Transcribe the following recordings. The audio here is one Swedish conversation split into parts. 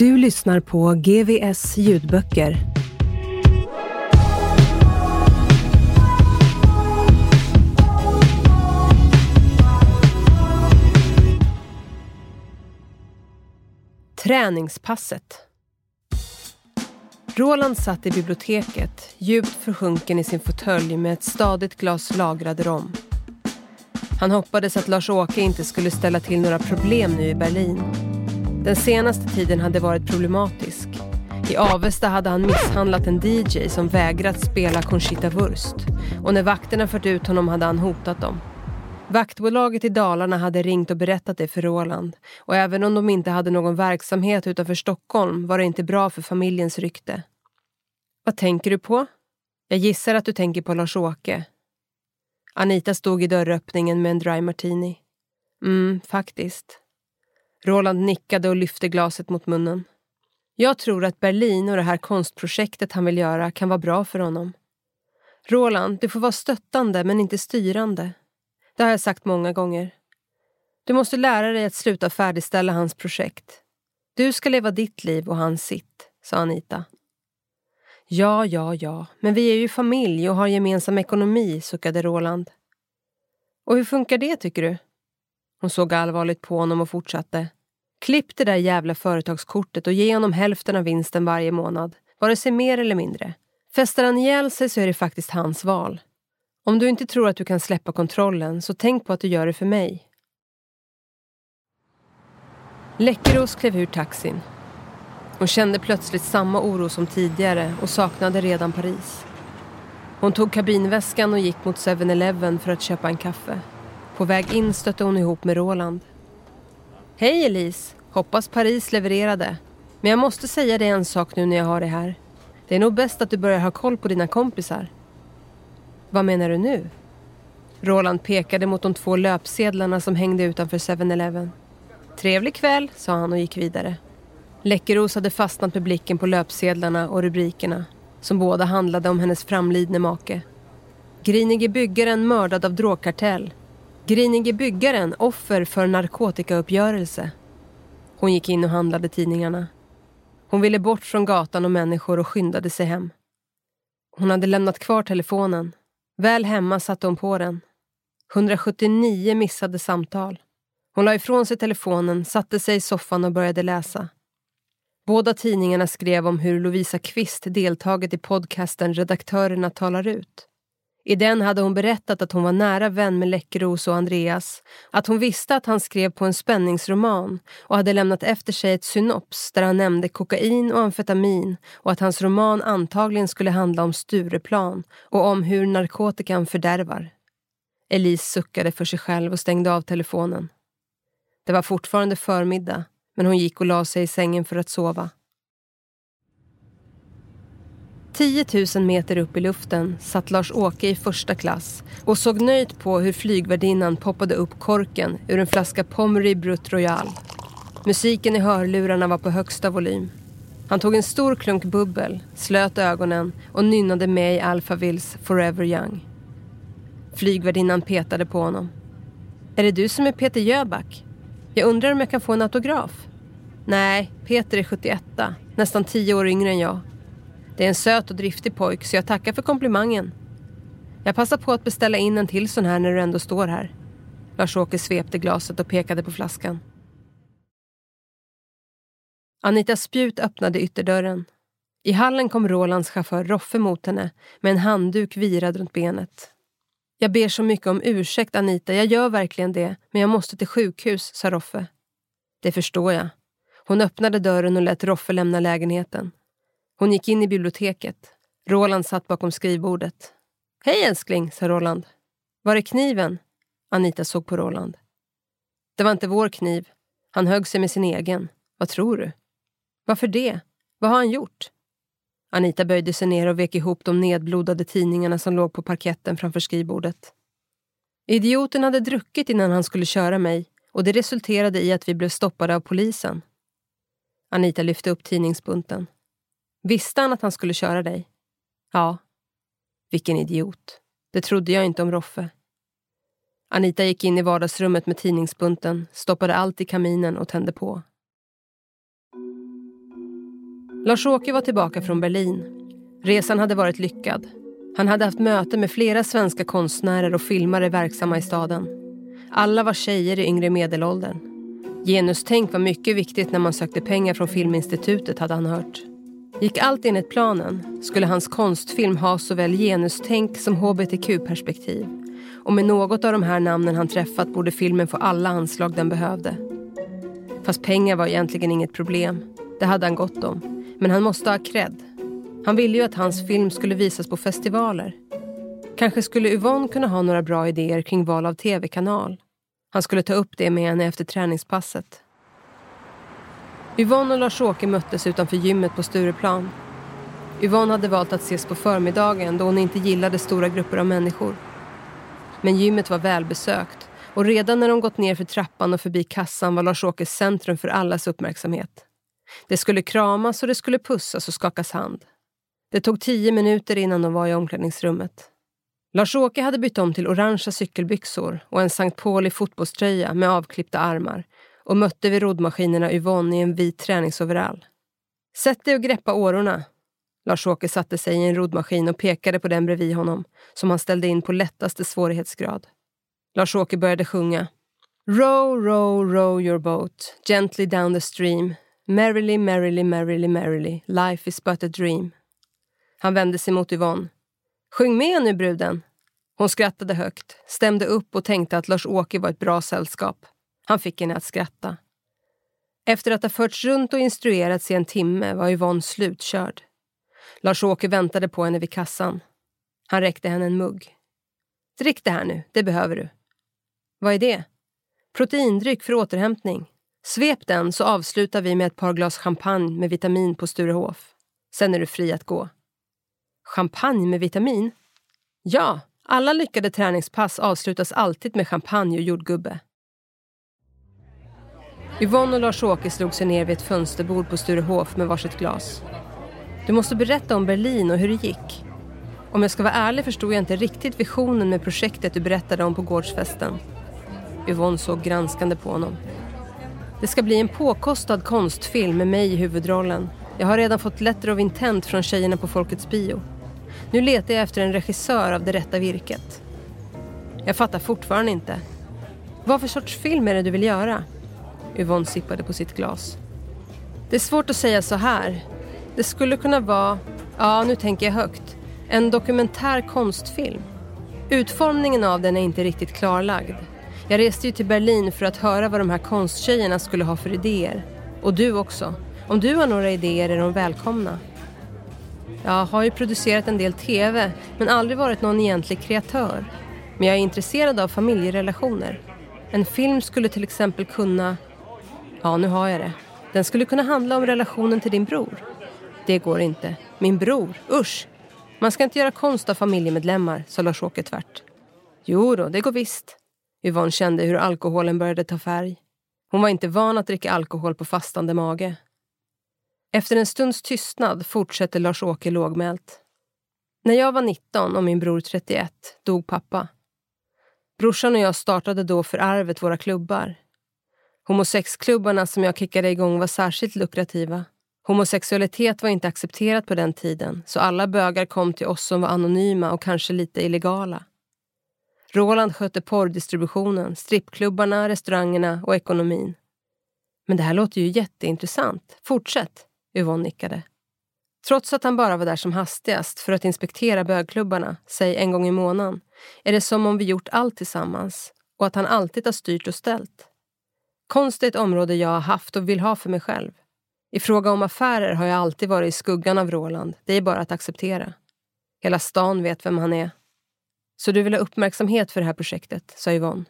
Du lyssnar på GVS ljudböcker. Träningspasset. Roland satt i biblioteket, djupt försjunken i sin fåtölj med ett stadigt glas lagrad rom. Han hoppades att Lars-Åke inte skulle ställa till några problem nu i Berlin. Den senaste tiden hade varit problematisk. I Avesta hade han misshandlat en DJ som vägrat spela Conchita Wurst. Och när vakterna fört ut honom hade han hotat dem. Vaktbolaget i Dalarna hade ringt och berättat det för Roland. Och även om de inte hade någon verksamhet utanför Stockholm var det inte bra för familjens rykte. Vad tänker du på? Jag gissar att du tänker på Lars-Åke. Anita stod i dörröppningen med en dry martini. Mm, faktiskt. Roland nickade och lyfte glaset mot munnen. Jag tror att Berlin och det här konstprojektet han vill göra kan vara bra för honom. Roland, du får vara stöttande men inte styrande. Det har jag sagt många gånger. Du måste lära dig att sluta färdigställa hans projekt. Du ska leva ditt liv och han sitt, sa Anita. Ja, ja, ja, men vi är ju familj och har gemensam ekonomi, suckade Roland. Och hur funkar det, tycker du? Hon såg allvarligt på honom och fortsatte. Klipp det där jävla företagskortet och ge honom hälften av vinsten varje månad. Vare sig mer eller mindre. Festar han ihjäl sig så är det faktiskt hans val. Om du inte tror att du kan släppa kontrollen så tänk på att du gör det för mig. Läckeros klev ur taxin. Hon kände plötsligt samma oro som tidigare och saknade redan Paris. Hon tog kabinväskan och gick mot 7-Eleven för att köpa en kaffe. På väg in stötte hon ihop med Roland. Hej Elise! Hoppas Paris levererade. Men jag måste säga dig en sak nu när jag har dig här. Det är nog bäst att du börjar ha koll på dina kompisar. Vad menar du nu? Roland pekade mot de två löpsedlarna som hängde utanför 7-Eleven. Trevlig kväll, sa han och gick vidare. Läckeros hade fastnat med blicken på löpsedlarna och rubrikerna som båda handlade om hennes framlidne make. Grinige byggaren mördad av drogkartell. Grinige byggaren offer för narkotikauppgörelse. Hon gick in och handlade tidningarna. Hon ville bort från gatan och människor och skyndade sig hem. Hon hade lämnat kvar telefonen. Väl hemma satte hon på den. 179 missade samtal. Hon la ifrån sig telefonen, satte sig i soffan och började läsa. Båda tidningarna skrev om hur Lovisa Kvist deltagit i podcasten Redaktörerna talar ut. I den hade hon berättat att hon var nära vän med Läckros och Andreas, att hon visste att han skrev på en spänningsroman och hade lämnat efter sig ett synops där han nämnde kokain och amfetamin och att hans roman antagligen skulle handla om Stureplan och om hur narkotikan fördärvar. Elise suckade för sig själv och stängde av telefonen. Det var fortfarande förmiddag, men hon gick och la sig i sängen för att sova. 10 000 meter upp i luften satt Lars-Åke i första klass och såg nöjt på hur flygvärdinnan poppade upp korken ur en flaska Pommery Brut Royal. Musiken i hörlurarna var på högsta volym. Han tog en stor klunk bubbel, slöt ögonen och nynnade med i Alphavilles Forever Young. Flygvärdinnan petade på honom. Är det du som är Peter Jöback? Jag undrar om jag kan få en autograf? Nej, Peter är 71, nästan tio år yngre än jag. Det är en söt och driftig pojk så jag tackar för komplimangen. Jag passar på att beställa in en till sån här när du ändå står här. Lars-Åke svepte glaset och pekade på flaskan. Anita Spjut öppnade ytterdörren. I hallen kom Rolands chaufför Roffe mot henne med en handduk virad runt benet. Jag ber så mycket om ursäkt, Anita. Jag gör verkligen det. Men jag måste till sjukhus, sa Roffe. Det förstår jag. Hon öppnade dörren och lät Roffe lämna lägenheten. Hon gick in i biblioteket. Roland satt bakom skrivbordet. Hej älskling, sa Roland. Var är kniven? Anita såg på Roland. Det var inte vår kniv. Han högg sig med sin egen. Vad tror du? Varför det? Vad har han gjort? Anita böjde sig ner och vek ihop de nedblodade tidningarna som låg på parketten framför skrivbordet. Idioten hade druckit innan han skulle köra mig och det resulterade i att vi blev stoppade av polisen. Anita lyfte upp tidningsbunten. Visste han att han skulle köra dig? Ja. Vilken idiot. Det trodde jag inte om Roffe. Anita gick in i vardagsrummet med tidningsbunten, stoppade allt i kaminen och tände på. Lars-Åke var tillbaka från Berlin. Resan hade varit lyckad. Han hade haft möte med flera svenska konstnärer och filmare verksamma i staden. Alla var tjejer i yngre medelåldern. Genustänk var mycket viktigt när man sökte pengar från Filminstitutet hade han hört. Gick allt enligt planen skulle hans konstfilm ha såväl genustänk som hbtq-perspektiv. Och med något av de här namnen han träffat borde filmen få alla anslag den behövde. Fast pengar var egentligen inget problem. Det hade han gott om. Men han måste ha cred. Han ville ju att hans film skulle visas på festivaler. Kanske skulle Yvonne kunna ha några bra idéer kring val av tv-kanal. Han skulle ta upp det med henne efter träningspasset. Yvonne och Lars-Åke möttes utanför gymmet på Stureplan. Yvonne hade valt att ses på förmiddagen då hon inte gillade stora grupper av människor. Men gymmet var välbesökt och redan när de gått ner för trappan och förbi kassan var Lars-Åke centrum för allas uppmärksamhet. Det skulle kramas och det skulle pussas och skakas hand. Det tog tio minuter innan de var i omklädningsrummet. Lars-Åke hade bytt om till orangea cykelbyxor och en Sankt Pauli fotbollströja med avklippta armar och mötte vid roddmaskinerna Yvonne i en vit träningsoverall. Sätt dig och greppa årorna. Lars-Åke satte sig i en roddmaskin och pekade på den bredvid honom som han ställde in på lättaste svårighetsgrad. Lars-Åke började sjunga. Row, row, row your boat gently down the stream Merrily, merrily, merrily, merrily, life is but a dream. Han vände sig mot Yvonne. Sjung med nu bruden. Hon skrattade högt, stämde upp och tänkte att Lars-Åke var ett bra sällskap. Han fick henne att skratta. Efter att ha förts runt och instruerats i en timme var Yvonne slutkörd. Lars-Åke väntade på henne vid kassan. Han räckte henne en mugg. Drick det här nu, det behöver du. Vad är det? Proteindryck för återhämtning. Svep den så avslutar vi med ett par glas champagne med vitamin på Sturehof. Sen är du fri att gå. Champagne med vitamin? Ja, alla lyckade träningspass avslutas alltid med champagne och jordgubbe. Yvonne och Lars-Åke slog sig ner vid ett fönsterbord på Sturehof med varsitt glas. Du måste berätta om Berlin och hur det gick. Om jag ska vara ärlig förstod jag inte riktigt visionen med projektet du berättade om på gårdsfesten. Yvonne såg granskande på honom. Det ska bli en påkostad konstfilm med mig i huvudrollen. Jag har redan fått letter of intent från tjejerna på Folkets bio. Nu letar jag efter en regissör av det rätta virket. Jag fattar fortfarande inte. Vad för sorts film är det du vill göra? Yvonne sippade på sitt glas. Det är svårt att säga så här. Det skulle kunna vara, ja nu tänker jag högt, en dokumentär konstfilm. Utformningen av den är inte riktigt klarlagd. Jag reste ju till Berlin för att höra vad de här konsttjejerna skulle ha för idéer. Och du också. Om du har några idéer är de välkomna. Jag har ju producerat en del TV, men aldrig varit någon egentlig kreatör. Men jag är intresserad av familjerelationer. En film skulle till exempel kunna... Ja, nu har jag det. Den skulle kunna handla om relationen till din bror. Det går inte. Min bror? Usch! Man ska inte göra konst av familjemedlemmar, sa Lars-Åke tvärt. Jo då, det går visst. Yvonne kände hur alkoholen började ta färg. Hon var inte van att dricka alkohol på fastande mage. Efter en stunds tystnad fortsätter Lars-Åke lågmält. När jag var 19 och min bror 31 dog pappa. Brorsan och jag startade då för arvet våra klubbar. Homosexklubbarna som jag kickade igång var särskilt lukrativa. Homosexualitet var inte accepterat på den tiden så alla bögar kom till oss som var anonyma och kanske lite illegala. Roland skötte porrdistributionen, strippklubbarna, restaurangerna och ekonomin. Men det här låter ju jätteintressant. Fortsätt, Yvonne nickade. Trots att han bara var där som hastigast för att inspektera bögklubbarna, säg en gång i månaden, är det som om vi gjort allt tillsammans och att han alltid har styrt och ställt. Konst är ett område jag har haft och vill ha för mig själv. I fråga om affärer har jag alltid varit i skuggan av Roland. Det är bara att acceptera. Hela stan vet vem han är. Så du vill ha uppmärksamhet för det här projektet, sa Yvonne.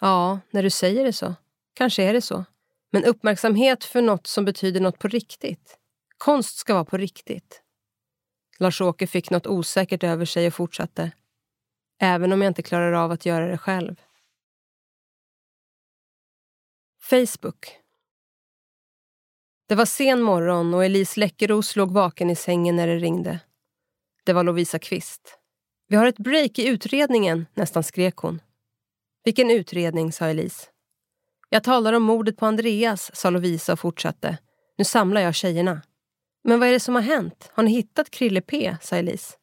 Ja, när du säger det så. Kanske är det så. Men uppmärksamhet för något som betyder något på riktigt. Konst ska vara på riktigt. Lars-Åke fick något osäkert över sig och fortsatte. Även om jag inte klarar av att göra det själv. Facebook. Det var sen morgon och Elise Läckeros låg vaken i sängen när det ringde. Det var Lovisa Kvist. Vi har ett break i utredningen, nästan skrek hon. Vilken utredning, sa Elise. Jag talar om mordet på Andreas, sa Lovisa och fortsatte. Nu samlar jag tjejerna. Men vad är det som har hänt? Har ni hittat Krille P? sa Elise.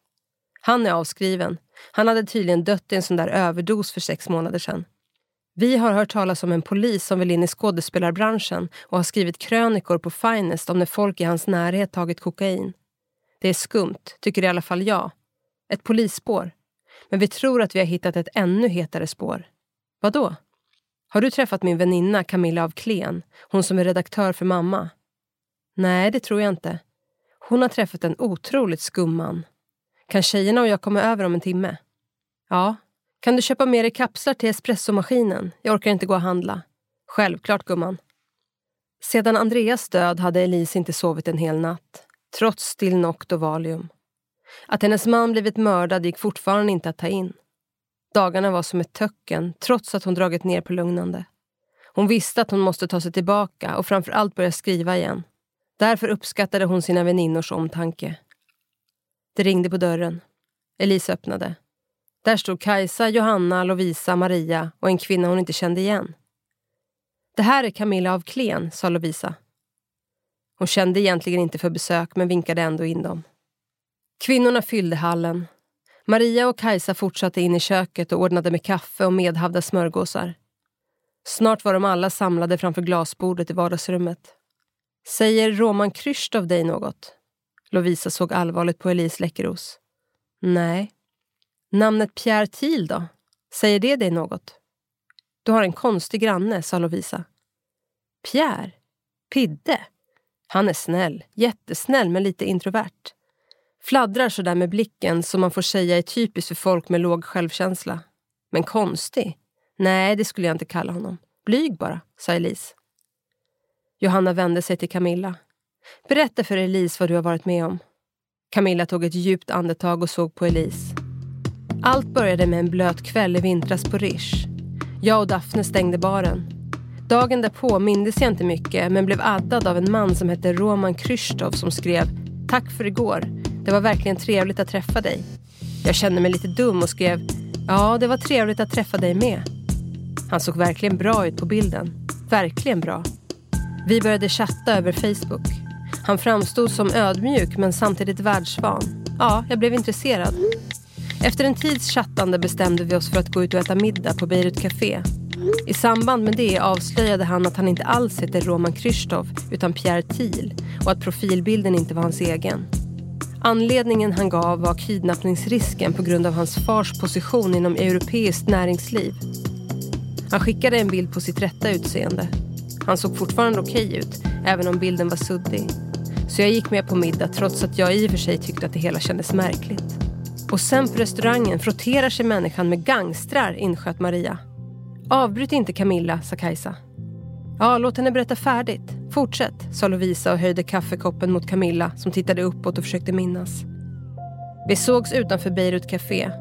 Han är avskriven. Han hade tydligen dött i en sån där överdos för sex månader sedan. Vi har hört talas om en polis som vill in i skådespelarbranschen och har skrivit krönikor på Finest om när folk i hans närhet tagit kokain. Det är skumt, tycker i alla fall jag. Ett polisspår. Men vi tror att vi har hittat ett ännu hetare spår. Vadå? Har du träffat min väninna Camilla av Klen? Hon som är redaktör för mamma? Nej, det tror jag inte. Hon har träffat en otroligt skum man. Kan tjejerna och jag komma över om en timme? Ja. Kan du köpa med dig kapslar till espressomaskinen? Jag orkar inte gå och handla. Självklart, gumman. Sedan Andreas död hade Elise inte sovit en hel natt, trots Stilnoct och Valium. Att hennes man blivit mördad gick fortfarande inte att ta in. Dagarna var som ett töcken, trots att hon dragit ner på lugnande. Hon visste att hon måste ta sig tillbaka och framför allt börja skriva igen. Därför uppskattade hon sina väninnors omtanke. Det ringde på dörren. Elise öppnade. Där stod Kajsa, Johanna, Lovisa, Maria och en kvinna hon inte kände igen. Det här är Camilla av Klen, sa Lovisa. Hon kände egentligen inte för besök men vinkade ändå in dem. Kvinnorna fyllde hallen. Maria och Kajsa fortsatte in i köket och ordnade med kaffe och medhavda smörgåsar. Snart var de alla samlade framför glasbordet i vardagsrummet. Säger Roman Krystov dig något? Lovisa såg allvarligt på Elise Läckeros. Nej. Namnet Pierre Thiel då? Säger det dig något? Du har en konstig granne, sa Lovisa. Pierre? Pidde? Han är snäll, jättesnäll men lite introvert. Fladdrar sådär med blicken som man får säga är typiskt för folk med låg självkänsla. Men konstig? Nej, det skulle jag inte kalla honom. Blyg bara, sa Elise. Johanna vände sig till Camilla. Berätta för Elise vad du har varit med om. Camilla tog ett djupt andetag och såg på Elise. Allt började med en blöt kväll i vintras på Rish. Jag och Daphne stängde baren. Dagen därpå mindes jag inte mycket men blev addad av en man som hette Roman Krystov som skrev Tack för igår. Det var verkligen trevligt att träffa dig. Jag kände mig lite dum och skrev Ja, det var trevligt att träffa dig med. Han såg verkligen bra ut på bilden. Verkligen bra. Vi började chatta över Facebook. Han framstod som ödmjuk men samtidigt världsvan. Ja, jag blev intresserad. Efter en tids chattande bestämde vi oss för att gå ut och äta middag på Beirut Café. I samband med det avslöjade han att han inte alls heter Roman Krystov utan Pierre Thiel och att profilbilden inte var hans egen. Anledningen han gav var kidnappningsrisken på grund av hans fars position inom europeiskt näringsliv. Han skickade en bild på sitt rätta utseende. Han såg fortfarande okej okay ut, även om bilden var suddig. Så jag gick med på middag trots att jag i och för sig tyckte att det hela kändes märkligt. Och sen på restaurangen frotterar sig människan med gangstrar, insköt Maria. Avbryt inte Camilla, sa Kajsa. Ja, låt henne berätta färdigt. Fortsätt, sa Lovisa och höjde kaffekoppen mot Camilla som tittade uppåt och försökte minnas. Vi sågs utanför Beirut Café.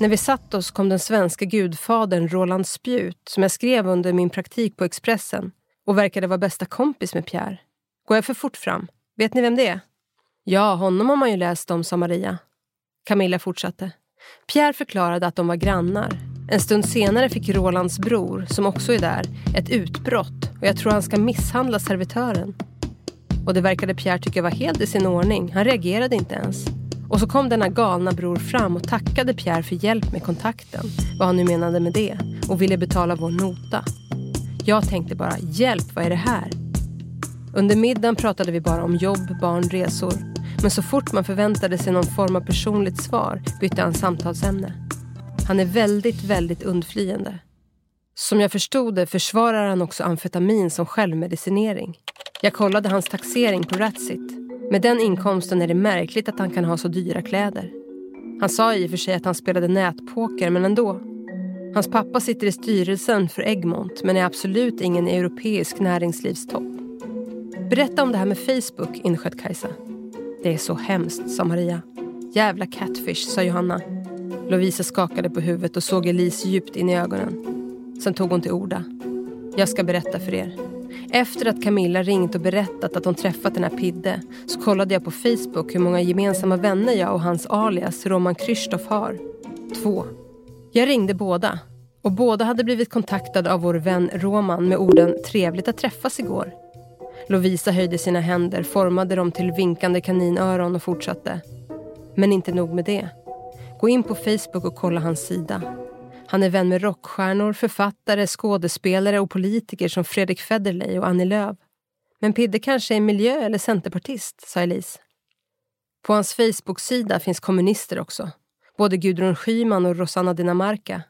När vi satt oss kom den svenska gudfadern Roland Spjut som jag skrev under min praktik på Expressen och verkade vara bästa kompis med Pierre. Går jag för fort fram? Vet ni vem det är? Ja, honom har man ju läst om, sa Maria. Camilla fortsatte. Pierre förklarade att de var grannar. En stund senare fick Rolands bror, som också är där, ett utbrott och jag tror han ska misshandla servitören. Och det verkade Pierre tycka var helt i sin ordning. Han reagerade inte ens. Och så kom denna galna bror fram och tackade Pierre för hjälp med kontakten, vad han nu menade med det, och ville betala vår nota. Jag tänkte bara, hjälp, vad är det här? Under middagen pratade vi bara om jobb, barn, resor. Men så fort man förväntade sig någon form av personligt svar bytte han samtalsämne. Han är väldigt, väldigt undflyende. Som jag förstod det försvarar han också amfetamin som självmedicinering. Jag kollade hans taxering på Ratsit. Med den inkomsten är det märkligt att han kan ha så dyra kläder. Han sa i och för sig att han spelade nätpoker, men ändå. Hans pappa sitter i styrelsen för Egmont men är absolut ingen europeisk näringslivstopp. Berätta om det här med Facebook, insköt Kajsa. Det är så hemskt, sa Maria. Jävla catfish, sa Johanna. Lovisa skakade på huvudet och såg Elise djupt in i ögonen. Sen tog hon till orda. Jag ska berätta för er. Efter att Camilla ringt och berättat att hon träffat den här Pidde så kollade jag på Facebook hur många gemensamma vänner jag och hans alias Roman Krzysztof har. Två. Jag ringde båda och båda hade blivit kontaktade av vår vän Roman med orden “trevligt att träffas igår”. Lovisa höjde sina händer, formade dem till vinkande kaninöron och fortsatte. Men inte nog med det. Gå in på Facebook och kolla hans sida. Han är vän med rockstjärnor, författare, skådespelare och politiker som Fredrik Federley och Annie Lööf. Men Pidde kanske är miljö eller centerpartist, sa Elise. På hans Facebook-sida finns kommunister också. Både Gudrun Schyman och Rosanna Dinamarca.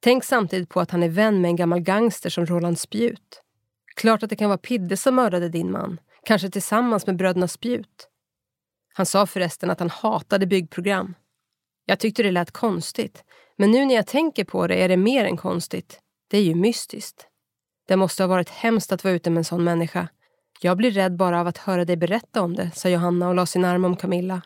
Tänk samtidigt på att han är vän med en gammal gangster som Roland Spjut. Klart att det kan vara Pidde som mördade din man. Kanske tillsammans med bröderna Spjut. Han sa förresten att han hatade byggprogram. Jag tyckte det lät konstigt. Men nu när jag tänker på det är det mer än konstigt. Det är ju mystiskt. Det måste ha varit hemskt att vara ute med en sån människa. Jag blir rädd bara av att höra dig berätta om det, sa Johanna och la sin arm om Camilla.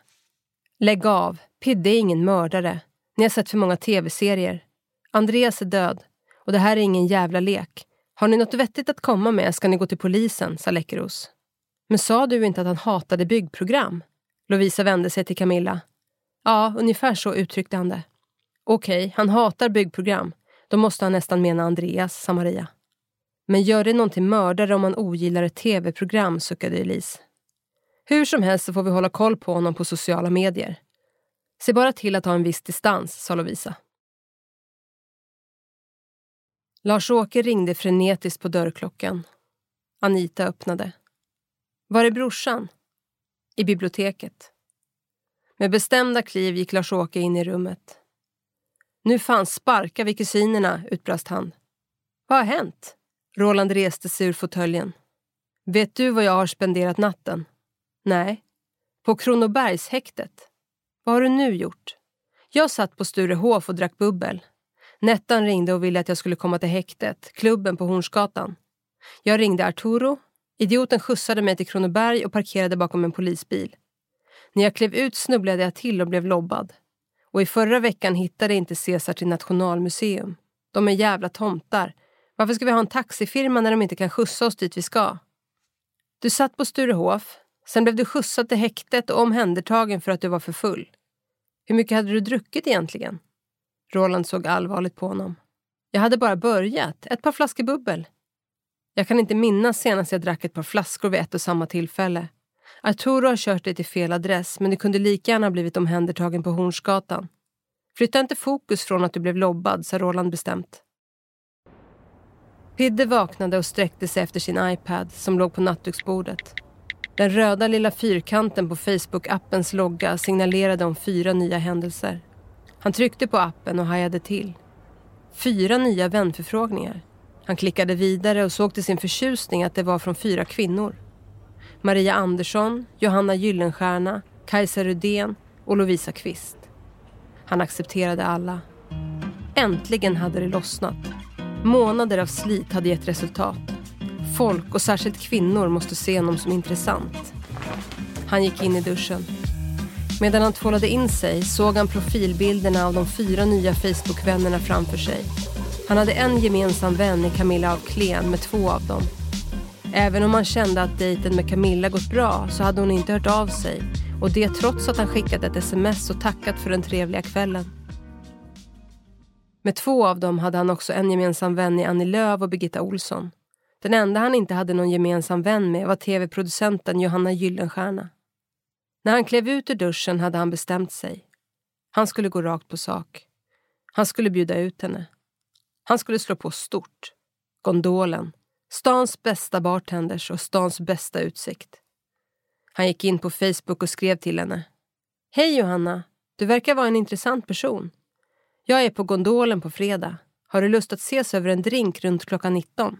Lägg av. Pidde är ingen mördare. Ni har sett för många tv-serier. Andreas är död. Och det här är ingen jävla lek. Har ni något vettigt att komma med ska ni gå till polisen, sa Läckeros. Men sa du inte att han hatade byggprogram? Lovisa vände sig till Camilla. Ja, ungefär så uttryckte han det. Okej, okay, han hatar byggprogram. Då måste han nästan mena Andreas, sa Maria. Men gör det någon till mördare om man ogillar ett tv-program, suckade Elise. Hur som helst så får vi hålla koll på honom på sociala medier. Se bara till att ha en viss distans, sa Lovisa. Lars-Åke ringde frenetiskt på dörrklockan. Anita öppnade. Var är brorsan? I biblioteket. Med bestämda kliv gick Lars-Åke in i rummet. Nu fanns sparka vi kusinerna, utbrast han. Vad har hänt? Roland reste sig ur fåtöljen. Vet du vad jag har spenderat natten? Nej. På Kronobergshäktet. Vad har du nu gjort? Jag satt på Sturehof och drack bubbel. Nettan ringde och ville att jag skulle komma till häktet, klubben på Hornsgatan. Jag ringde Arturo. Idioten skjutsade mig till Kronoberg och parkerade bakom en polisbil. När jag klev ut snubblade jag till och blev lobbad. Och i förra veckan hittade inte Cesar till Nationalmuseum. De är jävla tomtar. Varför ska vi ha en taxifirma när de inte kan skjutsa oss dit vi ska? Du satt på Sturehof, sen blev du skjutsad till häktet och omhändertagen för att du var för full. Hur mycket hade du druckit egentligen? Roland såg allvarligt på honom. Jag hade bara börjat, ett par flaskor bubbel. Jag kan inte minnas senast jag drack ett par flaskor vid ett och samma tillfälle. Arturo har kört dig till fel adress men du kunde lika gärna ha blivit omhändertagen på Hornsgatan. Flytta inte fokus från att du blev lobbad, sa Roland bestämt. Pidde vaknade och sträckte sig efter sin iPad som låg på nattduksbordet. Den röda lilla fyrkanten på Facebook-appens logga signalerade om fyra nya händelser. Han tryckte på appen och hajade till. Fyra nya vänförfrågningar. Han klickade vidare och såg till sin förtjusning att det var från fyra kvinnor. Maria Andersson, Johanna Gyllenstierna, Kajsa Rudén och Lovisa Kvist. Han accepterade alla. Äntligen hade det lossnat. Månader av slit hade gett resultat. Folk, och särskilt kvinnor, måste se honom som intressant. Han gick in i duschen. Medan han tvålade in sig såg han profilbilderna av de fyra nya Facebook-vännerna framför sig. Han hade en gemensam vän i Camilla af Klen med två av dem. Även om han kände att dejten med Camilla gått bra så hade hon inte hört av sig och det trots att han skickat ett sms och tackat för den trevliga kvällen. Med två av dem hade han också en gemensam vän i Annie Lööf och Birgitta Olsson. Den enda han inte hade någon gemensam vän med var tv-producenten Johanna Gyllenstierna. När han klev ut ur duschen hade han bestämt sig. Han skulle gå rakt på sak. Han skulle bjuda ut henne. Han skulle slå på stort. Gondolen, Stans bästa bartenders och stans bästa utsikt. Han gick in på Facebook och skrev till henne. Hej Johanna, du verkar vara en intressant person. Jag är på gondolen på fredag. Har du lust att ses över en drink runt klockan 19?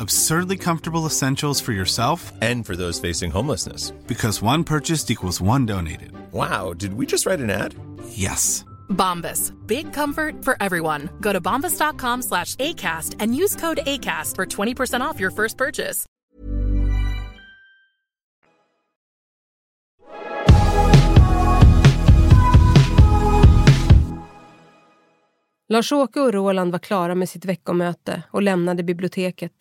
Absurdly comfortable essentials for yourself and for those facing homelessness. Because one purchased equals one donated. Wow, did we just write an ad? Yes. Bombas. Big comfort for everyone. Go to bombas.com slash ACAST and use code ACAST for 20% off your first purchase. Lars-Åke och Roland var klara med sitt veckomöte och lämnade biblioteket.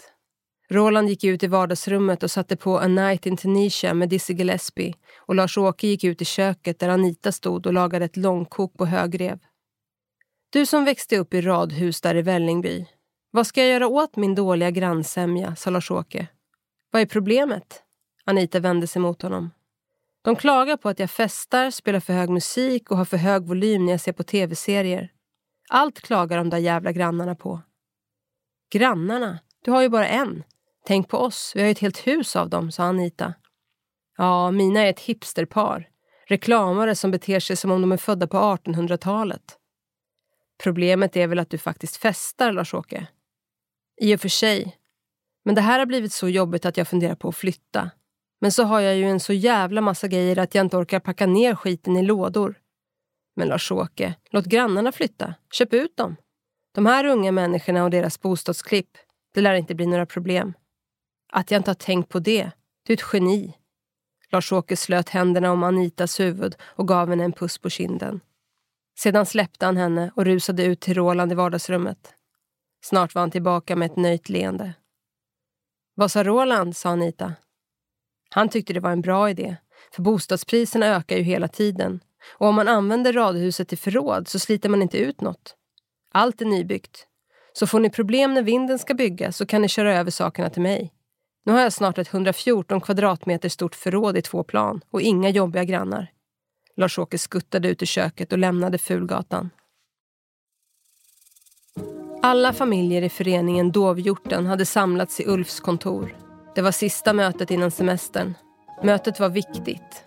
Roland gick ut i vardagsrummet och satte på A Night in Tunisia med Dizzy Gillespie och Lars-Åke gick ut i köket där Anita stod och lagade ett långkok på högrev. Du som växte upp i radhus där i Vällingby. Vad ska jag göra åt min dåliga grannsämja, sa Lars-Åke. Vad är problemet? Anita vände sig mot honom. De klagar på att jag festar, spelar för hög musik och har för hög volym när jag ser på tv-serier. Allt klagar de där jävla grannarna på. Grannarna? Du har ju bara en. Tänk på oss, vi har ju ett helt hus av dem, sa Anita. Ja, mina är ett hipsterpar. Reklamare som beter sig som om de är födda på 1800-talet. Problemet är väl att du faktiskt festar, Lars-Åke? I och för sig. Men det här har blivit så jobbigt att jag funderar på att flytta. Men så har jag ju en så jävla massa grejer att jag inte orkar packa ner skiten i lådor. Men Lars-Åke, låt grannarna flytta. Köp ut dem. De här unga människorna och deras bostadsklipp, det lär inte bli några problem. Att jag inte har tänkt på det. Du är ett geni. Lars-Åke slöt händerna om Anitas huvud och gav henne en puss på kinden. Sedan släppte han henne och rusade ut till Roland i vardagsrummet. Snart var han tillbaka med ett nöjt leende. Vad sa Roland? sa Anita. Han tyckte det var en bra idé, för bostadspriserna ökar ju hela tiden och om man använder radhuset till förråd så sliter man inte ut något. Allt är nybyggt. Så får ni problem när vinden ska byggas så kan ni köra över sakerna till mig. Nu har jag snart ett 114 kvadratmeter stort förråd i två plan och inga jobbiga grannar. Lars-Åke skuttade ut i köket och lämnade Fulgatan. Alla familjer i föreningen Dovhjorten hade samlats i Ulfs kontor. Det var sista mötet innan semestern. Mötet var viktigt.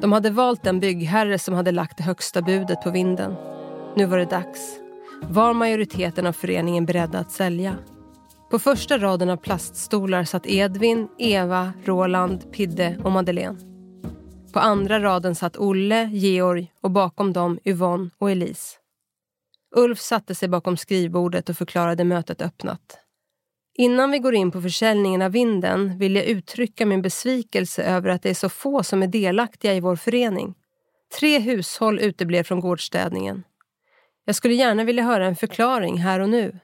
De hade valt den byggherre som hade lagt det högsta budet på vinden. Nu var det dags. Var majoriteten av föreningen beredda att sälja? På första raden av plaststolar satt Edvin, Eva, Roland, Pidde och Madeleine. På andra raden satt Olle, Georg och bakom dem Yvonne och Elise. Ulf satte sig bakom skrivbordet och förklarade mötet öppnat. Innan vi går in på försäljningen av vinden vill jag uttrycka min besvikelse över att det är så få som är delaktiga i vår förening. Tre hushåll uteblev från gårdsstädningen. Jag skulle gärna vilja höra en förklaring här och nu.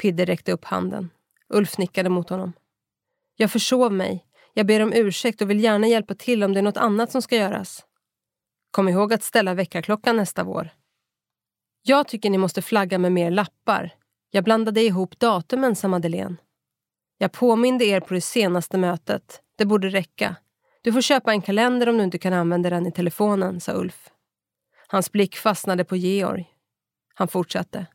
Pidde räckte upp handen. Ulf nickade mot honom. Jag försov mig. Jag ber om ursäkt och vill gärna hjälpa till om det är något annat som ska göras. Kom ihåg att ställa väckarklockan nästa vår. Jag tycker ni måste flagga med mer lappar. Jag blandade ihop datumen, sa Madeleine. Jag påminde er på det senaste mötet. Det borde räcka. Du får köpa en kalender om du inte kan använda den i telefonen, sa Ulf. Hans blick fastnade på Georg. Han fortsatte.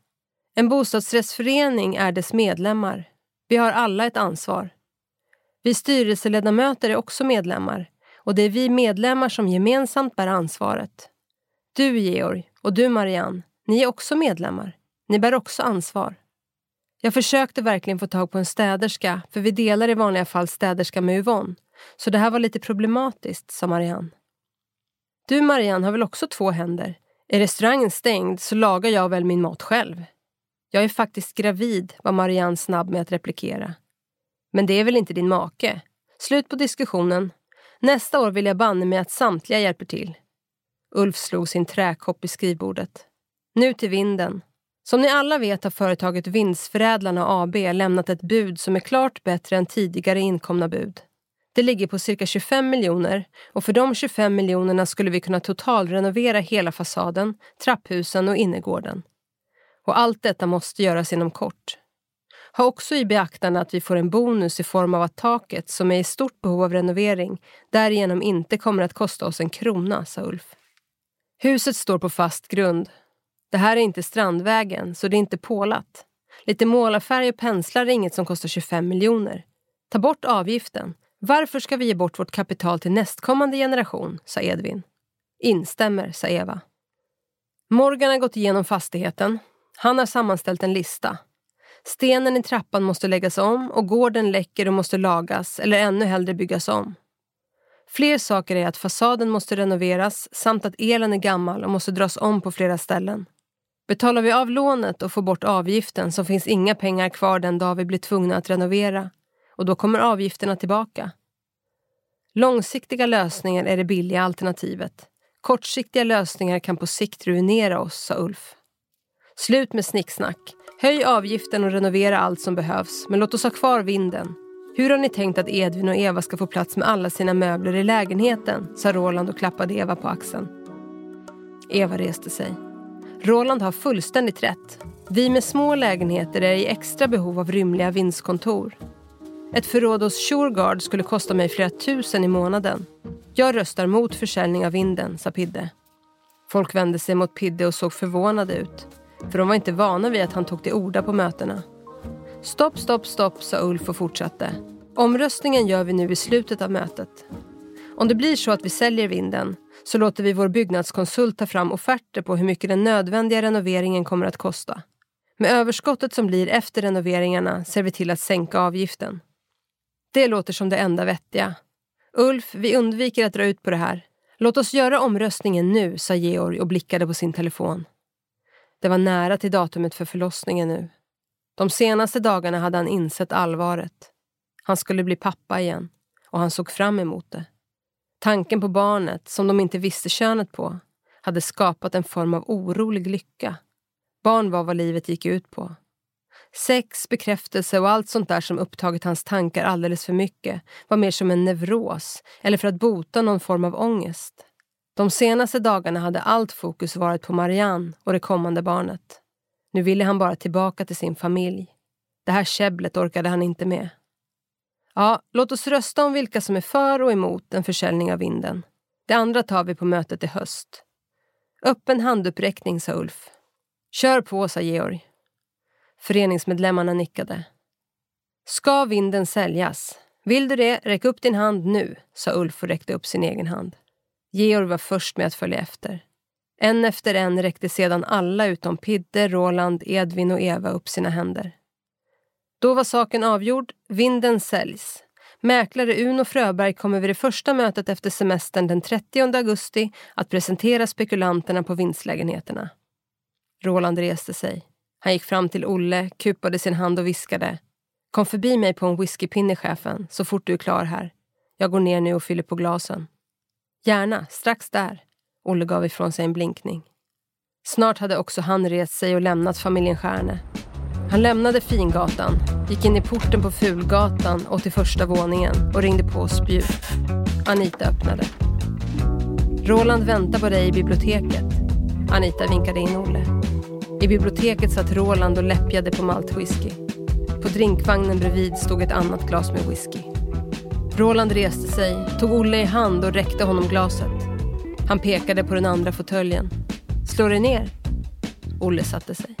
En bostadsrättsförening är dess medlemmar. Vi har alla ett ansvar. Vi styrelseledamöter är också medlemmar och det är vi medlemmar som gemensamt bär ansvaret. Du, Georg, och du, Marianne, ni är också medlemmar. Ni bär också ansvar. Jag försökte verkligen få tag på en städerska, för vi delar i vanliga fall städerska med Yvonne. Så det här var lite problematiskt, sa Marianne. Du, Marianne, har väl också två händer? Är restaurangen stängd så lagar jag väl min mat själv. Jag är faktiskt gravid, var Marianne snabb med att replikera. Men det är väl inte din make? Slut på diskussionen. Nästa år vill jag banne mig att samtliga hjälper till. Ulf slog sin träkopp i skrivbordet. Nu till vinden. Som ni alla vet har företaget Vindsförädlarna AB lämnat ett bud som är klart bättre än tidigare inkomna bud. Det ligger på cirka 25 miljoner och för de 25 miljonerna skulle vi kunna totalrenovera hela fasaden, trapphusen och innergården. Och allt detta måste göras inom kort. Ha också i beaktande att vi får en bonus i form av att taket, som är i stort behov av renovering, därigenom inte kommer att kosta oss en krona, sa Ulf. Huset står på fast grund. Det här är inte Strandvägen, så det är inte pålat. Lite målarfärg och penslar är inget som kostar 25 miljoner. Ta bort avgiften. Varför ska vi ge bort vårt kapital till nästkommande generation, sa Edvin. Instämmer, sa Eva. Morgan har gått igenom fastigheten. Han har sammanställt en lista. Stenen i trappan måste läggas om och gården läcker och måste lagas eller ännu hellre byggas om. Fler saker är att fasaden måste renoveras samt att elen är gammal och måste dras om på flera ställen. Betalar vi av lånet och får bort avgiften så finns inga pengar kvar den dag vi blir tvungna att renovera och då kommer avgifterna tillbaka. Långsiktiga lösningar är det billiga alternativet. Kortsiktiga lösningar kan på sikt ruinera oss, sa Ulf. Slut med snicksnack. Höj avgiften och renovera allt som behövs, men låt oss ha kvar vinden. Hur har ni tänkt att Edvin och Eva ska få plats med alla sina möbler i lägenheten? sa Roland och klappade Eva på axeln. Eva reste sig. Roland har fullständigt rätt. Vi med små lägenheter är i extra behov av rymliga vindskontor. Ett förråd hos Shurgard skulle kosta mig flera tusen i månaden. Jag röstar mot försäljning av vinden, sa Pidde. Folk vände sig mot Pidde och såg förvånade ut. För de var inte vana vid att han tog till orda på mötena. Stopp, stopp, stopp, sa Ulf och fortsatte. Omröstningen gör vi nu i slutet av mötet. Om det blir så att vi säljer vinden så låter vi vår byggnadskonsult ta fram offerter på hur mycket den nödvändiga renoveringen kommer att kosta. Med överskottet som blir efter renoveringarna ser vi till att sänka avgiften. Det låter som det enda vettiga. Ulf, vi undviker att dra ut på det här. Låt oss göra omröstningen nu, sa Georg och blickade på sin telefon. Det var nära till datumet för förlossningen nu. De senaste dagarna hade han insett allvaret. Han skulle bli pappa igen och han såg fram emot det. Tanken på barnet, som de inte visste könet på, hade skapat en form av orolig lycka. Barn var vad livet gick ut på. Sex, bekräftelse och allt sånt där som upptagit hans tankar alldeles för mycket var mer som en neuros eller för att bota någon form av ångest. De senaste dagarna hade allt fokus varit på Marianne och det kommande barnet. Nu ville han bara tillbaka till sin familj. Det här käbblet orkade han inte med. Ja, låt oss rösta om vilka som är för och emot en försäljning av vinden. Det andra tar vi på mötet i höst. Öppen handuppräckning, sa Ulf. Kör på, sa Georg. Föreningsmedlemmarna nickade. Ska vinden säljas? Vill du det, räck upp din hand nu, sa Ulf och räckte upp sin egen hand. Georg var först med att följa efter. En efter en räckte sedan alla utom Pidde, Roland, Edvin och Eva upp sina händer. Då var saken avgjord. Vinden säljs. Mäklare Uno Fröberg kommer vid det första mötet efter semestern den 30 augusti att presentera spekulanterna på vinstlägenheterna. Roland reste sig. Han gick fram till Olle, kupade sin hand och viskade. Kom förbi mig på en whiskypinne, chefen, så fort du är klar här. Jag går ner nu och fyller på glasen. Gärna, strax där. Olle gav ifrån sig en blinkning. Snart hade också han rest sig och lämnat familjen Stjärne. Han lämnade Fingatan, gick in i porten på Fulgatan och till första våningen och ringde på spjut. Anita öppnade. Roland väntar på dig i biblioteket. Anita vinkade in Olle. I biblioteket satt Roland och läppjade på maltwhisky. På drinkvagnen bredvid stod ett annat glas med whisky. Roland reste sig, tog Olle i hand och räckte honom glaset. Han pekade på den andra fåtöljen. Slå dig ner. Olle satte sig.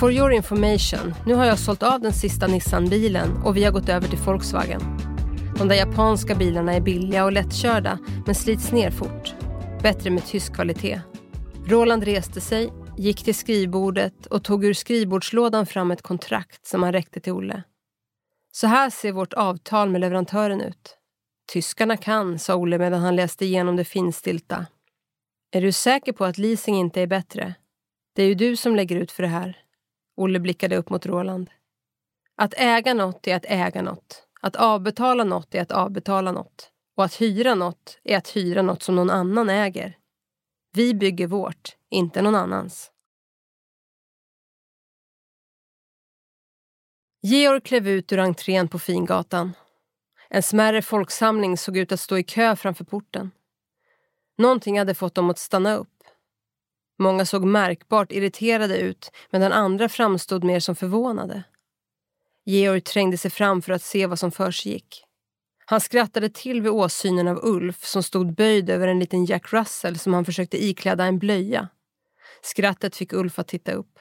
For your information, nu har jag sålt av den sista Nissan-bilen och vi har gått över till Volkswagen. De där japanska bilarna är billiga och lättkörda men slits ner fort. Bättre med tysk kvalitet. Roland reste sig, gick till skrivbordet och tog ur skrivbordslådan fram ett kontrakt som han räckte till Olle. Så här ser vårt avtal med leverantören ut. Tyskarna kan, sa Olle medan han läste igenom det finstilta. Är du säker på att leasing inte är bättre? Det är ju du som lägger ut för det här. Olle blickade upp mot Roland. Att äga något är att äga något. Att avbetala något är att avbetala något. Och att hyra något är att hyra något som någon annan äger. Vi bygger vårt, inte någon annans. Georg klev ut ur entrén på Fingatan. En smärre folksamling såg ut att stå i kö framför porten. Någonting hade fått dem att stanna upp. Många såg märkbart irriterade ut medan andra framstod mer som förvånade. Georg trängde sig fram för att se vad som försiggick. Han skrattade till vid åsynen av Ulf som stod böjd över en liten Jack Russell som han försökte ikläda en blöja. Skrattet fick Ulf att titta upp.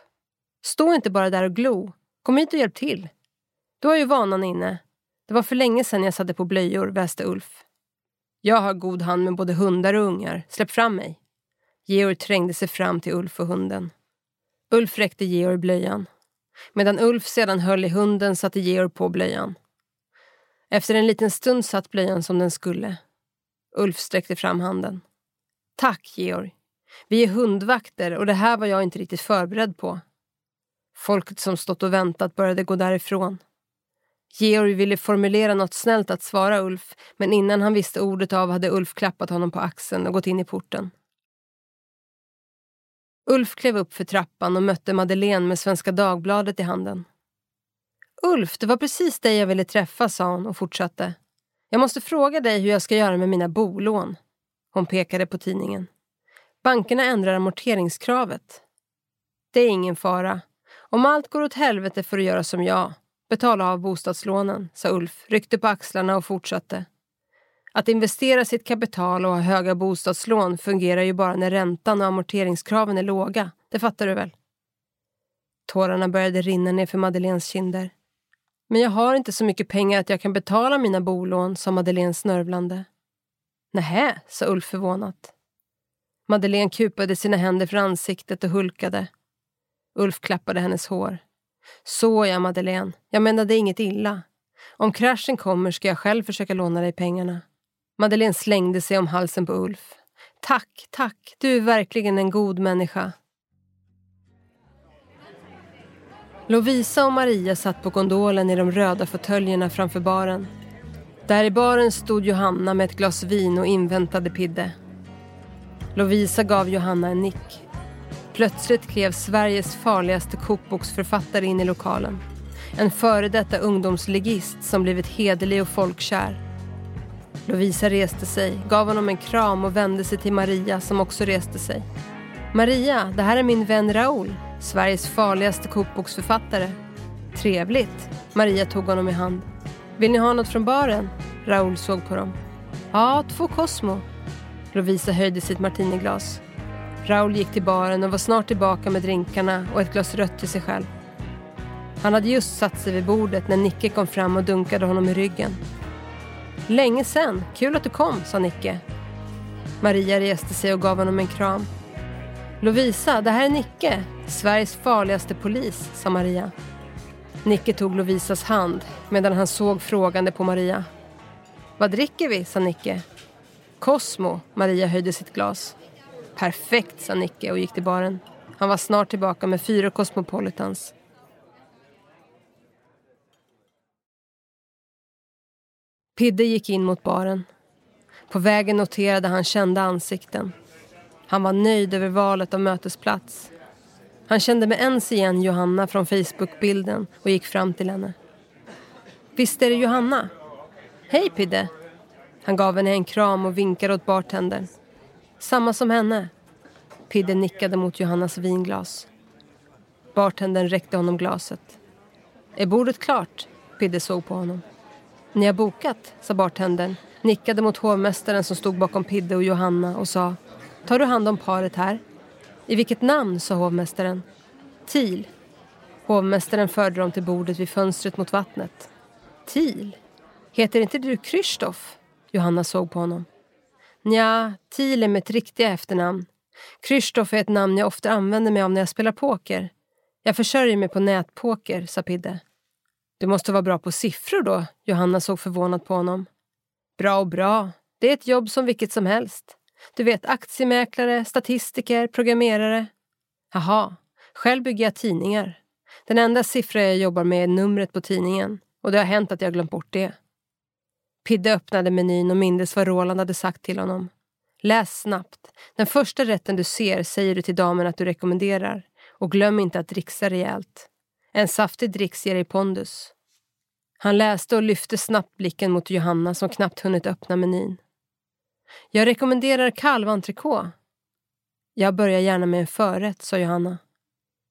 Stå inte bara där och glo. Kom hit och hjälp till. Du har ju vanan inne. Det var för länge sedan jag satte på blöjor, väste Ulf. Jag har god hand med både hundar och ungar. Släpp fram mig. Georg trängde sig fram till Ulf och hunden. Ulf räckte Georg blöjan. Medan Ulf sedan höll i hunden satte Georg på blöjan. Efter en liten stund satt blöjan som den skulle. Ulf sträckte fram handen. Tack, Georg. Vi är hundvakter och det här var jag inte riktigt förberedd på. Folket som stått och väntat började gå därifrån. Georg ville formulera något snällt att svara Ulf men innan han visste ordet av hade Ulf klappat honom på axeln och gått in i porten. Ulf klev upp för trappan och mötte Madeleine med Svenska Dagbladet i handen. Ulf, det var precis dig jag ville träffa, sa hon och fortsatte. Jag måste fråga dig hur jag ska göra med mina bolån. Hon pekade på tidningen. Bankerna ändrar amorteringskravet. Det är ingen fara. Om allt går åt helvete får du göra som jag. Betala av bostadslånen, sa Ulf, ryckte på axlarna och fortsatte. Att investera sitt kapital och ha höga bostadslån fungerar ju bara när räntan och amorteringskraven är låga. Det fattar du väl? Tårarna började rinna ner för Madeleines kinder. Men jag har inte så mycket pengar att jag kan betala mina bolån, sa Madeleine snörvlande. Nähä, sa Ulf förvånat. Madeleine kupade sina händer för ansiktet och hulkade. Ulf klappade hennes hår. Så ja, Madeleine. Jag menade inget illa. Om kraschen kommer ska jag själv försöka låna dig pengarna. Madeleine slängde sig om halsen på Ulf. Tack, tack. Du är verkligen en god människa. Lovisa och Maria satt på gondolen i de röda fåtöljerna framför baren. Där i baren stod Johanna med ett glas vin och inväntade Pidde. Lovisa gav Johanna en nick. Plötsligt klev Sveriges farligaste kokboksförfattare in i lokalen. En före detta ungdomsligist som blivit hederlig och folkkär. Lovisa reste sig, gav honom en kram och vände sig till Maria som också reste sig. Maria, det här är min vän Raoul, Sveriges farligaste kokboksförfattare. Trevligt. Maria tog honom i hand. Vill ni ha något från baren? Raoul såg på dem. Ja, två Cosmo. Lovisa höjde sitt martiniglas. Raoul gick till baren och var snart tillbaka med drinkarna och ett glas rött till sig själv. Han hade just satt sig vid bordet när Nicke kom fram och dunkade honom i ryggen. Länge sen. Kul att du kom, sa Nicke. Maria reste sig och gav honom en kram. Lovisa, det här är Nicke. Sveriges farligaste polis, sa Maria. Nicke tog Lovisas hand medan han såg frågande på Maria. Vad dricker vi, sa Nicke. Cosmo, Maria höjde sitt glas. Perfekt, sa Nicke och gick till baren. Han var snart tillbaka med fyra Cosmopolitans. Pidde gick in mot baren. På vägen noterade han kända ansikten. Han var nöjd över valet av mötesplats. Han kände med ens igen Johanna från Facebookbilden och gick fram till henne. Visst är det Johanna? Hej Pidde! Han gav henne en kram och vinkade åt bartendern. Samma som henne. Pidde nickade mot Johannas vinglas. Bartendern räckte honom glaset. Är bordet klart? Pidde såg på honom. Ni har bokat, sa bartendern, nickade mot hovmästaren som stod bakom Pidde och Johanna och sa Tar du hand om paret här? I vilket namn, sa hovmästaren. Til. Hovmästaren förde dem till bordet vid fönstret mot vattnet. Til? Heter inte du Krzysztof? Johanna såg på honom. Nja, Thiel är mitt riktiga efternamn. Krzysztof är ett namn jag ofta använder mig av när jag spelar poker. Jag försörjer mig på nätpoker, sa Pidde. Du måste vara bra på siffror då, Johanna såg förvånat på honom. Bra och bra. Det är ett jobb som vilket som helst. Du vet aktiemäklare, statistiker, programmerare. Jaha, själv bygger jag tidningar. Den enda siffra jag jobbar med är numret på tidningen och det har hänt att jag glömt bort det. Pidde öppnade menyn och mindes vad Roland hade sagt till honom. Läs snabbt. Den första rätten du ser säger du till damen att du rekommenderar. Och glöm inte att dricksa rejält. En saftig dricks ger dig pondus. Han läste och lyfte snabbt blicken mot Johanna som knappt hunnit öppna menyn. Jag rekommenderar kalventrikå. Jag börjar gärna med en förrätt, sa Johanna.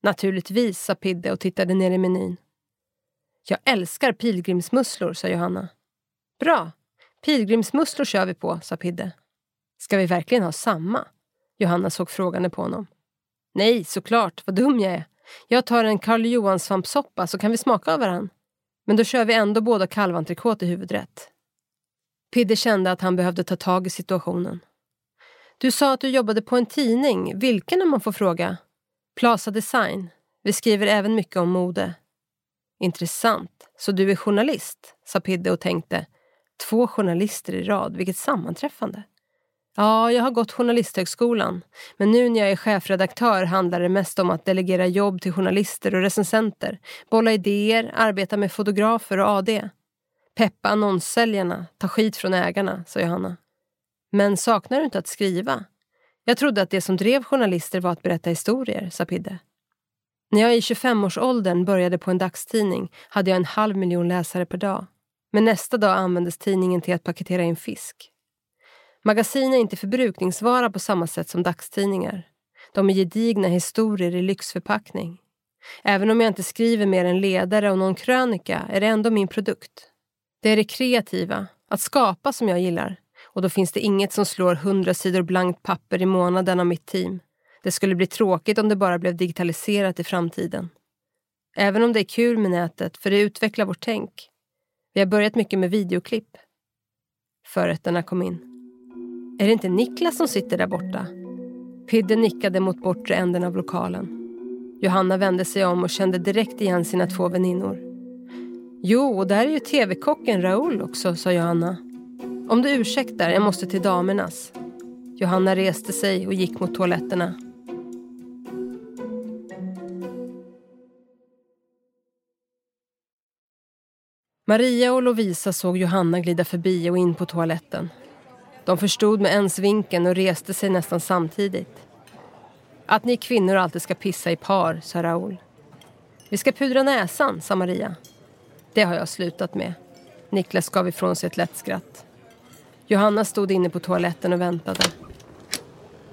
Naturligtvis, sa Pidde och tittade ner i menyn. Jag älskar pilgrimsmusslor, sa Johanna. Bra, pilgrimsmusslor kör vi på, sa Pidde. Ska vi verkligen ha samma? Johanna såg frågande på honom. Nej, såklart, vad dum jag är. Jag tar en Karl Johan svampsoppa så kan vi smaka av varann. Men då kör vi ändå båda kalvantrikot i huvudrätt. Pidde kände att han behövde ta tag i situationen. Du sa att du jobbade på en tidning. Vilken om man får fråga? Plaza Design. Vi skriver även mycket om mode. Intressant. Så du är journalist? sa Pidde och tänkte. Två journalister i rad, vilket sammanträffande. Ja, jag har gått Journalisthögskolan. Men nu när jag är chefredaktör handlar det mest om att delegera jobb till journalister och recensenter, bolla idéer, arbeta med fotografer och AD. Peppa annonssäljarna, ta skit från ägarna, sa Johanna. Men saknar du inte att skriva? Jag trodde att det som drev journalister var att berätta historier, sa Pidde. När jag i 25-årsåldern började på en dagstidning hade jag en halv miljon läsare per dag. Men nästa dag användes tidningen till att paketera in fisk. Magasin är inte förbrukningsvara på samma sätt som dagstidningar. De är gedigna historier i lyxförpackning. Även om jag inte skriver mer än ledare och någon krönika är det ändå min produkt. Det är det kreativa, att skapa som jag gillar. Och då finns det inget som slår hundra sidor blankt papper i månaden av mitt team. Det skulle bli tråkigt om det bara blev digitaliserat i framtiden. Även om det är kul med nätet, för det utvecklar vårt tänk. Vi har börjat mycket med videoklipp. Förrätterna kom in. Är det inte Niklas som sitter där borta? Pidde nickade mot bortre änden av lokalen. Johanna vände sig om och kände direkt igen sina två väninnor. Jo, och där är ju tv-kocken Raoul också, sa Johanna. Om du ursäktar, jag måste till damernas. Johanna reste sig och gick mot toaletterna. Maria och Lovisa såg Johanna glida förbi och in på toaletten. De förstod med ens vinkeln och reste sig nästan samtidigt. Att ni kvinnor alltid ska pissa i par, sa Raoul. Vi ska pudra näsan, sa Maria. Det har jag slutat med. Niklas gav ifrån sig ett lätt skratt. Johanna stod inne på toaletten och väntade.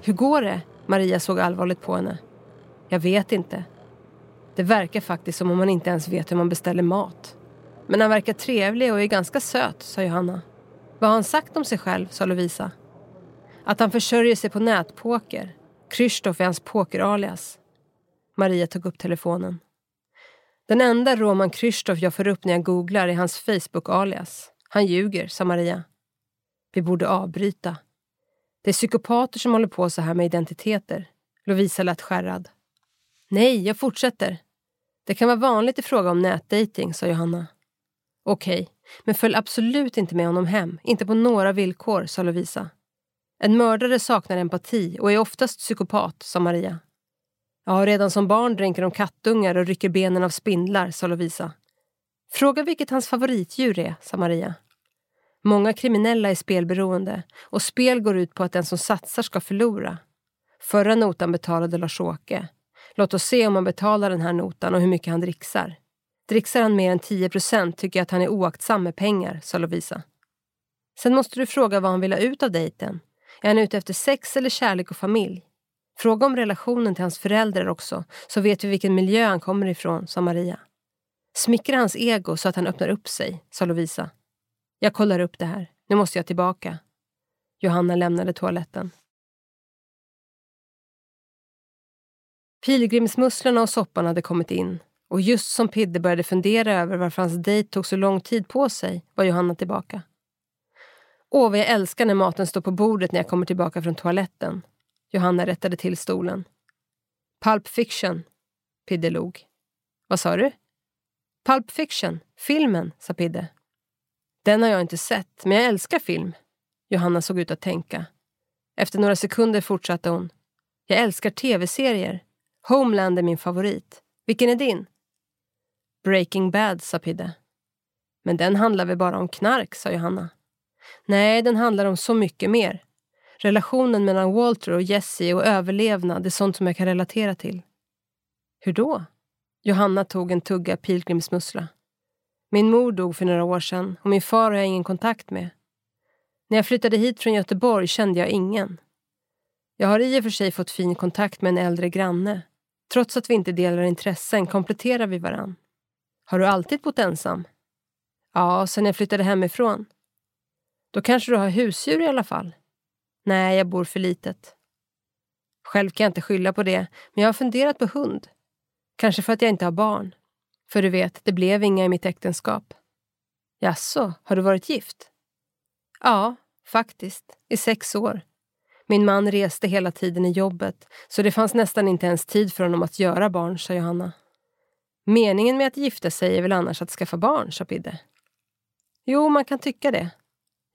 Hur går det? Maria såg allvarligt på henne. Jag vet inte. Det verkar faktiskt som om man inte ens vet hur man beställer mat. Men han verkar trevlig och är ganska söt, sa Johanna. Vad har han sagt om sig själv, sa Lovisa. Att han försörjer sig på nätpoker. Krzysztof är hans pokeralias. Maria tog upp telefonen. Den enda Roman Krzysztof jag får upp när jag googlar är hans Facebook-alias. Han ljuger, sa Maria. Vi borde avbryta. Det är psykopater som håller på så här med identiteter. Lovisa lät skärrad. Nej, jag fortsätter. Det kan vara vanligt i fråga om nätdating, sa Johanna. Okej, men följ absolut inte med honom hem. Inte på några villkor, sa Lovisa. En mördare saknar empati och är oftast psykopat, sa Maria. Ja, redan som barn dränker de kattungar och rycker benen av spindlar, sa Lovisa. Fråga vilket hans favoritdjur är, sa Maria. Många kriminella är spelberoende och spel går ut på att den som satsar ska förlora. Förra notan betalade Lars-Åke. Låt oss se om han betalar den här notan och hur mycket han dricksar. Dricksar han mer än 10 procent tycker jag att han är oaktsam med pengar, sa Lovisa. Sen måste du fråga vad han vill ha ut av dejten. Är han ute efter sex eller kärlek och familj? Fråga om relationen till hans föräldrar också, så vet vi vilken miljö han kommer ifrån, sa Maria. Smickra hans ego så att han öppnar upp sig, sa Lovisa. Jag kollar upp det här. Nu måste jag tillbaka. Johanna lämnade toaletten. Pilgrimsmusslorna och soppan hade kommit in och just som Pidde började fundera över varför hans dejt tog så lång tid på sig var Johanna tillbaka. Åh, vad jag älskar när maten står på bordet när jag kommer tillbaka från toaletten. Johanna rättade till stolen. Pulp Fiction. Pidde log. Vad sa du? Pulp Fiction, filmen, sa Pidde. Den har jag inte sett, men jag älskar film. Johanna såg ut att tänka. Efter några sekunder fortsatte hon. Jag älskar tv-serier. Homeland är min favorit. Vilken är din? Breaking Bad, sa Pidde. Men den handlar väl bara om knark, sa Johanna. Nej, den handlar om så mycket mer. Relationen mellan Walter och Jesse och överlevnad är sånt som jag kan relatera till. Hur då? Johanna tog en tugga pilgrimsmussla. Min mor dog för några år sedan och min far har jag ingen kontakt med. När jag flyttade hit från Göteborg kände jag ingen. Jag har i och för sig fått fin kontakt med en äldre granne. Trots att vi inte delar intressen kompletterar vi varann. Har du alltid bott ensam? Ja, sen jag flyttade hemifrån. Då kanske du har husdjur i alla fall? Nej, jag bor för litet. Själv kan jag inte skylla på det, men jag har funderat på hund. Kanske för att jag inte har barn. För du vet, det blev inga i mitt äktenskap. Jaså, har du varit gift? Ja, faktiskt. I sex år. Min man reste hela tiden i jobbet, så det fanns nästan inte ens tid för honom att göra barn, sa Johanna. Meningen med att gifta sig är väl annars att skaffa barn, sa Pidde. Jo, man kan tycka det.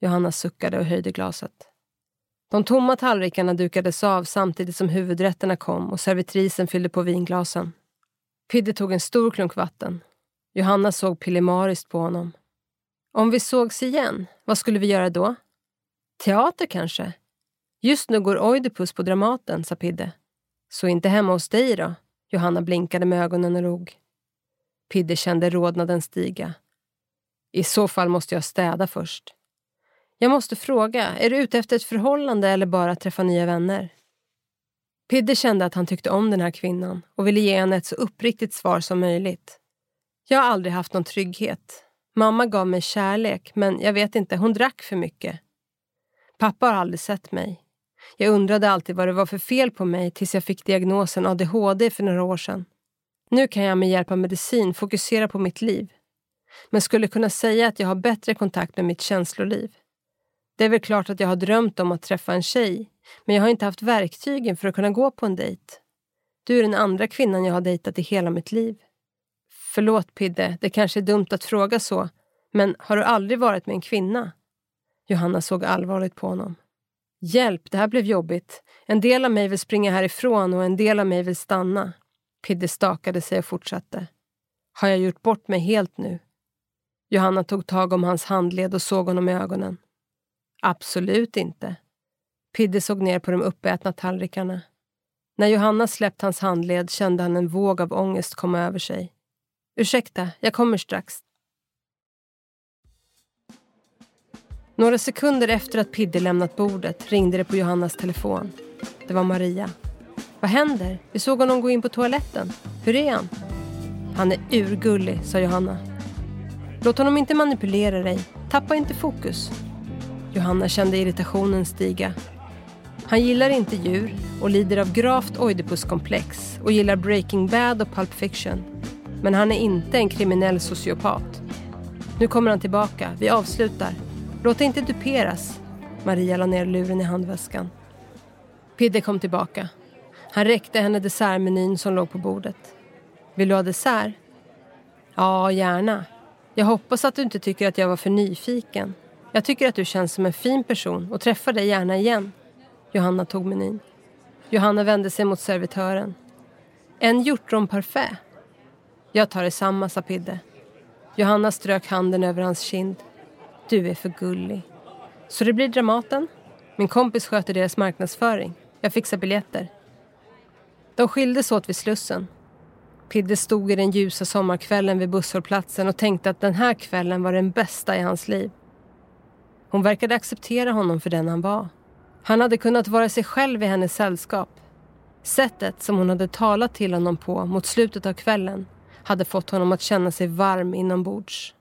Johanna suckade och höjde glaset. De tomma tallrikarna dukades av samtidigt som huvudrätterna kom och servitrisen fyllde på vinglasen. Pidde tog en stor klunk vatten. Johanna såg pillemariskt på honom. Om vi sågs igen, vad skulle vi göra då? Teater kanske? Just nu går Oidipus på Dramaten, sa Pidde. Så inte hemma hos dig då? Johanna blinkade med ögonen och log. Pidde kände rodnaden stiga. I så fall måste jag städa först. Jag måste fråga, är du ute efter ett förhållande eller bara träffa nya vänner? Pidde kände att han tyckte om den här kvinnan och ville ge henne ett så uppriktigt svar som möjligt. Jag har aldrig haft någon trygghet. Mamma gav mig kärlek, men jag vet inte, hon drack för mycket. Pappa har aldrig sett mig. Jag undrade alltid vad det var för fel på mig tills jag fick diagnosen ADHD för några år sedan. Nu kan jag med hjälp av medicin fokusera på mitt liv. Men skulle kunna säga att jag har bättre kontakt med mitt känsloliv. Det är väl klart att jag har drömt om att träffa en tjej, men jag har inte haft verktygen för att kunna gå på en dejt. Du är den andra kvinnan jag har dejtat i hela mitt liv. Förlåt Pidde, det kanske är dumt att fråga så, men har du aldrig varit med en kvinna? Johanna såg allvarligt på honom. Hjälp, det här blev jobbigt. En del av mig vill springa härifrån och en del av mig vill stanna. Pidde stakade sig och fortsatte. Har jag gjort bort mig helt nu? Johanna tog tag om hans handled och såg honom i ögonen. Absolut inte. Pidde såg ner på de uppätna tallrikarna. När Johanna släppt hans handled kände han en våg av ångest komma över sig. Ursäkta, jag kommer strax. Några sekunder efter att Pidde lämnat bordet ringde det på Johannas telefon. Det var Maria. Vad händer? Vi såg honom gå in på toaletten. Hur är han? Han är urgullig, sa Johanna. Låt honom inte manipulera dig. Tappa inte fokus. Johanna kände irritationen stiga. Han gillar inte djur och lider av gravt oidipuskomplex och gillar Breaking Bad och Pulp Fiction. Men han är inte en kriminell sociopat. Nu kommer han tillbaka. Vi avslutar. Låt dig inte duperas. Maria la ner luren i handväskan. Pidde kom tillbaka. Han räckte henne dessertmenyn som låg på bordet. Vill du ha dessert? Ja, gärna. Jag hoppas att du inte tycker att jag var för nyfiken. Jag tycker att du känns som en fin person och träffar dig gärna igen. Johanna tog menyn. Johanna vände sig mot servitören. En hjortronparfait. Jag tar detsamma, sa Pidde. Johanna strök handen över hans kind. Du är för gullig. Så det blir Dramaten? Min kompis sköter deras marknadsföring. Jag fixar biljetter. De skildes åt vid Slussen. Pidde stod i den ljusa sommarkvällen vid busshållplatsen och tänkte att den här kvällen var den bästa i hans liv. Hon verkade acceptera honom för den han var. Han hade kunnat vara sig själv i hennes sällskap. Sättet som hon hade talat till honom på mot slutet av kvällen hade fått honom att känna sig varm inombords.